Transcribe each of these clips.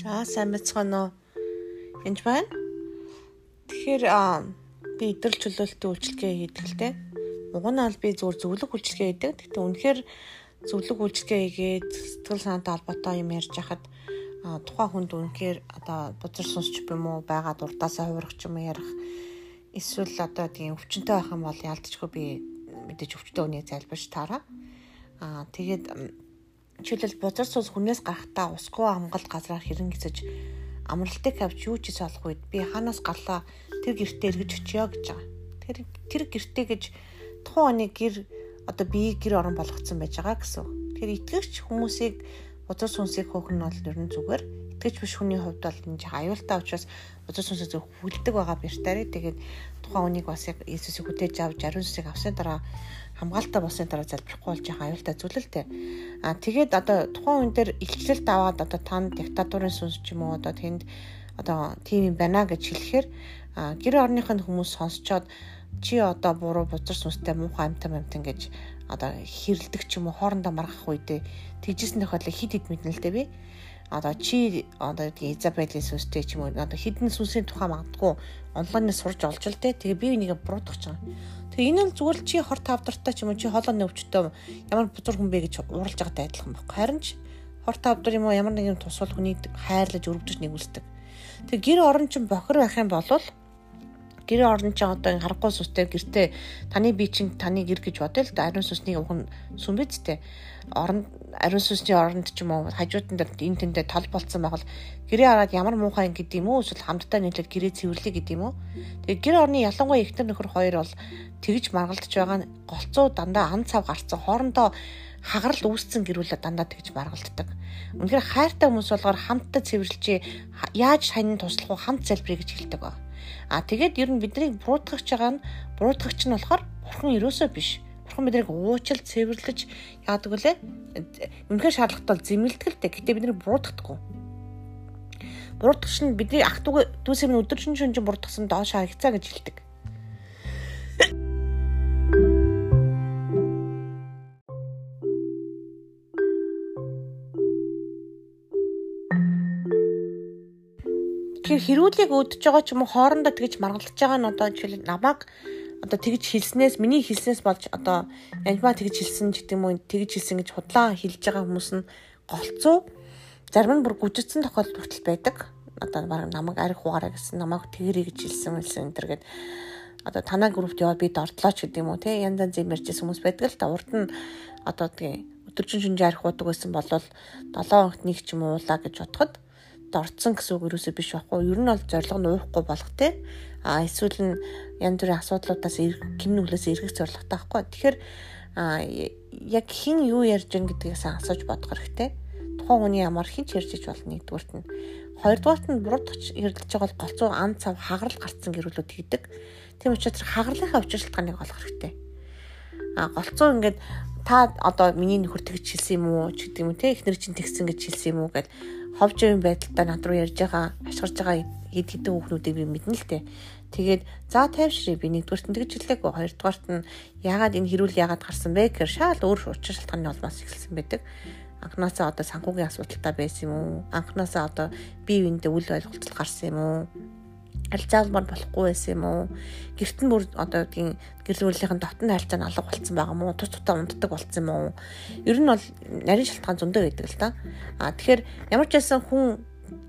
За сайн байцгаана уу? Энд байна. Тэгэхээр би идэрл чөлөөлтийн үйлчлэгээ хийдэг л дээ. Уг нь аль би зүгээр зөвлөг үйлчлэгээ хийдэг. Гэхдээ үнэхээр зөвлөг үйлчлэгээ хийгээд сэтгэл санаатай холбоотой юм ярьж хахад тухайн хүнд үнэхээр одоо бузар сонсч юм уу байгаа дуртаасаа хувирах юм ярих эсвэл одоо тийм өвчнөй байх юм бол ялдчихгүй би мэдээж өвчтөй үнийг залбирч таараа. Аа тэгээд жишээлбэл бузар цус хүнээс гарахтаа усгүй хамгаалт газраар хэрэн гисэж амралтыг авч юу ч хийх үед би ханаас гарлаа тэр гэртээ эргэж очиё гэж байгаа. Тэр тэр гэртээ гэж тухайн оны гэр одоо бие гэр орон болгоцсон байж байгаа гэсэн. Тэгэхээр итгэгч хүмүүсийг бузар сүнсийг хөөх нь бол ер нь зүгээр итгэж биш хүний хувьд бол энэ жаа аюултай учраас бузар сүнсийг зөв хүлдэг байгаа бэртарэ. Тэгээд тухайн хүнийг бас яг Иесусыг хүлээж авч ариун сүнсийг авсны дараа хамгаалалтаа болсны дараа залбирахгүй болж байгаа аюултай зүйл л дээ. Аа тэгээд одоо тухайн хүн дээр илчлэлт аваад одоо тань диктатурын сүнс ч юм уу одоо тэнд одоо тийм юм байна гэж хэлэхээр гэр орныхын хүмүүс сонсцоод чи одоо буруу бузар сүнстэй муухай амтан амтан гэж одоо хэрэлдэг ч юм уу хоорондоо маргах үедээ тэгжсэн тохиолдол хид хид мэднэ л дээ би одоо чи одоо Изабелийн сүнстэй ч юм уу одоо хідэн сүнсийн тухай магадгүй онлайнаар сурж олж л дээ. Тэгээ би энийг буруутгах гэж байгаа. Тэгээ энэ бол зүгээр чи хорт тавдартай ч юм уу чи хоолойны өвчтөө ямар бузар хүн бэ гэж уралж байгаатай адилхан байхгүй. Харин ч хорт тавдар юм уу ямар нэгэн тусвал хүний хайрлаж өрөвдөж нэгүсдэг. Тэгээ гэр орон чин бохор байх юм бол гэр орон чинь одоо харахгүй сүстэй гэртээ таны бие чинь таны гэр гэж бодъё л да ариун сүсний ухан сүм бидтэй орон ариун сүсний оронд ч юм уу хажууд нь энэ тэндээ тал болцсон байхад гэрээ хараад ямар муухай юм гэдэг юм уу эсвэл хамтдаа нийлээд гэрээ цэвэрлэе гэдэг юм уу тэгээ гэр орны ялангуяа ихтер нөхөр хоёр бол тэгж маргалдаж байгаа нь голцоо дандаа ан цав гарцсан хоорондоо хагарал үүсцэн гэрүүлээ дандаа тэгж маргалддаг. Үнэхээр хайртай хүмүүс болохоор хамтдаа цэвэрлжээ яаж хань туслах вэ хамт залбирая гэж хэлдэг байна. А тэгээд ер нь биднийг буруутгагч байгаа нь буруутгагч нь болохоор бурхан ерөөсөө биш. Бурхан биднийг уучлал цэвэрлэж яадаг үлээ. Үнэхээр шаардлагатай бол зэмлэлтгэлтэй. Гэтэ бидний буруутгахгүй. Буруутгагч нь бидний ах дүүсээ минь өдөржин шүнжин буруутгасан доош харагцаа гэж хэлдэг. Тэгэхээр хэрүүлийг өдөж байгаа ч юм уу хоорондоо тэгж маргалж байгаа нь одоо жишээл намайг одоо тэгж хэлснээс миний хэлснээс болж одоо янжмаа тэгж хэлсэн ч гэдэг юм уу тэгж хэлсэн гэж худлаа хэлж байгаа хүмүүс нь голцоо. Зарим нь бүр гүжигдсэн тохиолдол хүртэл байдаг. Одоо баг намайг арих хугаараа гэсэн намайг тэгэрэй гэж хэлсэн хэлсэн энэ төр гээд одоо танаа группт яваад би дордлоо ч гэдэг юм уу те янз янз ярьжсэн хүмүүс байдаг л та. Урд нь одоо тэгээ өдөржин шинжээ арих уудаг байсан бол 7 хоногт нэг ч юм уулаа гэж бодоход дорцсон гэсэн үг юусоо биш байхгүй. Ер нь бол зориг нь уухгүй болох те. А эсвэл нь янз бүрийн асуудлуудаас гин нүглээс эргэх зорилготой байхгүй. Тэгэхээр яг хин юу ярьж гин гэдгээс асууж бодох хэрэгтэй. Тухайн хүний ямар хин ч ярьж иж болно нэгдүгürt нь. Хоёрдугаарт нь буруудагч хэрэлдэж байгаа бол голцоо ан цав хагарал гарцсан гэрүүлүүд хийдэг. Тийм учраас хагарлынхаа учиршилтгааныг олох хэрэгтэй. А голцоо ингээд та одоо миний нөхөр тэгж хэлсэн юм уу ч гэдэг юм те эхнэр чинь тэгсэн гэж хэлсэн юм уу гэд ховж юм байдалтай над руу ярьж байгаа ашгарж байгаа хэд хэдэн хүүхнүүдийг би мэднэ л те тэгээд за тайвшрээ би нэгдүгээрт нь тэгж хэлээгүй хоёрдугаарт нь яагаад энэ хэрүүл яагаад гарсан бэ? гэхээр шал өөр учир шалтгааны улмаас эхэлсэн байдаг. Анхнаасаа одоо санхүүгийн асуудалтай байсан юм уу? Анхнаасаа одоо бие биендээ үл ойлголцол гарсан юм уу харилцаалмаар болохгүй байсан юм уу? Гэрт нь бүр одоо тийм гэрэл бүлийнхэн дотны харилцаа нь алга болцсон байгаа мó? Тус тутаа унддаг болцсон юм уу? Ер нь бол нарийн шалтгаан зөндөө байдаг л да. А тэгэхээр ямар ч байсан хүн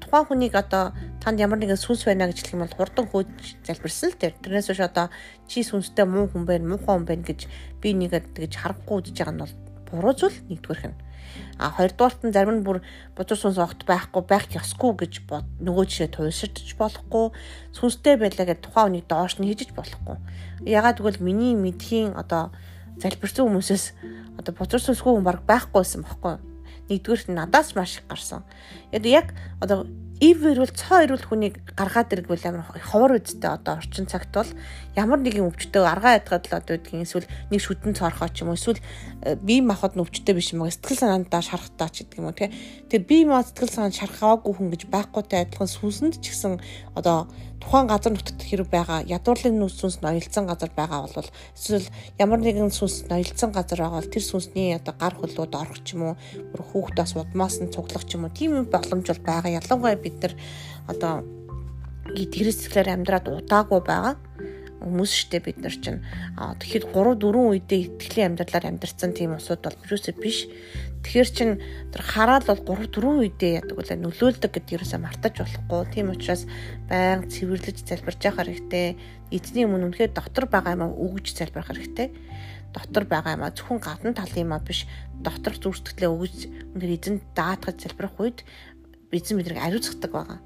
тухайн хүнийг одоо танд ямар нэгэн сүнс байна гэж хэлэх юм бол хурдан хөөж залбирсан л тэр. Тэрнээс биш одоо чи сүнстэй муу хүн байна, муухай хүн байна гэж би нэгэд тэгж харахгүй гэж байгаа нь бол буруу зүйл нэгдүгээрх нь. А хоёрдугаарт нь зарим нь бүр бузар сүнс огт байхгүй байх ёсгүй гэж нөгөө жишээ туйлширч болохгүй сүнстэй байлаа гэж тухайн үнийг доош нь хийж болохгүй. Ягаад гэвэл миний мэдхийн одоо залбирсан хүмүүсээс одоо бузар сүнсгүй хүн баг байхгүйсэн бохоггүй. Нэгдүгээрт надаас маш их гарсан. Яг одоо Ивэр бол цоо ирүүл хүнийг гаргаад иргвэл амар ховор үсттэй одоо орчин цагт бол ямар нэгэн өвчтөй аргаа ядгаад л одоо үдгийн эсвэл нэг шүдэн цорхоо ч юм уу эсвэл э, бие махбод нь өвчтөй биш юм уу сэтгэл санаандаа шарахтаа ч гэдэг юм уу тэгээ тэр бие мах сэтгэл санаанд шархаагүй хүн гэж байхгүйтэй адилхан сүнсэнд ч гэсэн одоо тухайн газар нутагт хэрэг байгаа ядуурлын нүс сүнс ноёлцсон газар байгаа бол эсвэл ямар нэгэн сүнс ноёлцсон газар байгаа бол тэр сүнсний одоо гар хөлөөд орох ч юм уу бүр хүүхдээс удмаас нь цуглах ч юм уу тийм юм боломж бол байгаа ялангуяа бид нар одоо гэрээсгэлээр амьдраад удаагүй байгаа. Хүмүүс штэ бид нар чинь тэгэхээр 3 4 үедээ итгэлийн амьдралаар амьдарсан тийм усуд бол юусээ биш. Тэгэхээр чин тэр хараал бол 3 4 үедээ яадаг үлээ нөлөөлдөг гэдээ юусаа мартаж болохгүй. Тийм учраас байнга цэвэрлэж залбирж явах хэрэгтэй? Эзний өмнө үнэхээр дотор байгаа юм өгж залбирах хэрэгтэй. Дотор байгаа юм а зөвхөн гадна талын юм а биш. Дотор зүрстгэлээ өгж үнээр эзэнд даатгаж залбирах үед эзэн биднийг ариуцгадаг байгаа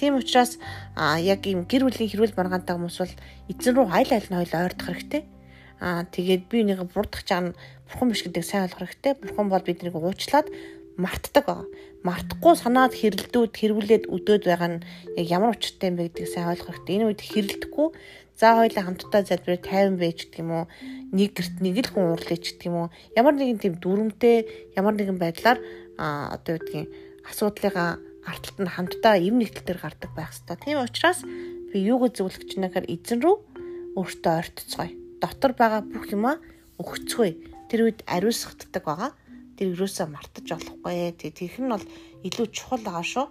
Тийм учраас а яг ийм гэр бүлийн хэрүүл маргаантай хүмүүс бол эзэн рүү айл айл нь хоёул ойрдох хэрэгтэй. Аа тэгээд би нэг бурдах чаана бурхан биш гэдэг сайн ойлгох хэрэгтэй. Бурхан бол биднийг уучлаад мартдаг байгаа. Мартахгүй санаад хэрэлдүүд хэрвүүлээд өдөөд байгаа нь яг ямар учиртай юм бэ гэдгийг сайн ойлгох хэрэгтэй. Энэ үед хэрэлдэхгүй за хоёлаа хамтдаа залбираа 50 байж гэдэг юм уу? Нэг гэрт нэг л хүн уурлаж гэдэг юм уу? Ямар нэгэн тийм дүрмтэй ямар нэгэн байдлаар а одоо үгдгийн асуудлыгаа арталт нь хамтдаа эв нэгтэл төр гардаг байх хэвээр. Тийм учраас би юуг зөвлөх гэж нэхэр эзэн рүү өөртөө ойртцгоё. Дотор байгаа бүх юмаа өгцгоё. Тэр үед ариусгаддаг байгаа. Тэр юусаа мартаж болохгүй. Тэг тэрх нь бол илүү чухал байгаа шүү.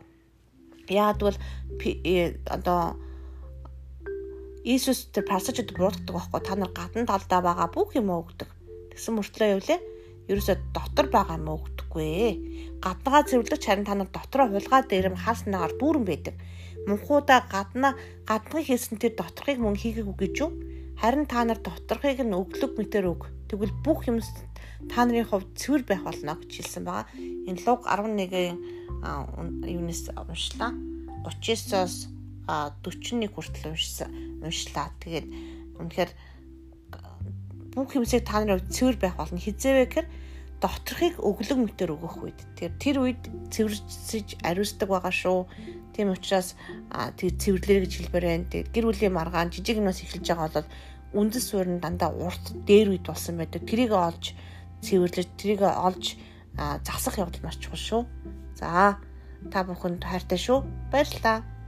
Яагад бол э, одоо Иесус тэр пассажид буурдаг байхгүй та нар гадна талдаа байгаа бүх юм өгдөг. Тэгсэн мөртлөө лээ? ерөөсө дотор байгаа юм өгдөггүй. Гаднаа цэвэрлэгч харин та нар дотроо хулгай дээр юм хааснаагаар дүүрэн байдаг. Мөнхуудаа гаднаа гадныг хийсэн тэр доторхыг мөн хийгээгүй гэж юу? Харин та нар доторхыг нь өглөг мэтэр өг. Тэгвэл бүх юм та нарын хувьд цэвэр байх болно гэж хэлсэн байгаа. Энэ луг 11-ийн юунес уншлаа. 39-оос 41 хүртэл уншсан уншлаа. Тэгээд үнэхээр бүх юмсыг та нарын хувьд цэвэр байх болно. Хизээвэ гэхээр доторхыг өглөг мөтөр өгөх үед. Тэгэхээр тэр үед цэвэрсэж ариусдаг байгаа шүү. Тийм учраас тэр цэвэрлэрэ гэж хэлбэр байна. Тэгээд гэр бүлийн маргаан жижиг юмнаас эхэлж байгаа бол үндэс суурь нь дандаа урт дээр үед болсон байдаг. Тэрийг олж цэвэрлэж, тэрийг олж засах явдал маш чухал шүү. За та бүхэнд хайртай шүү. Баярлалаа.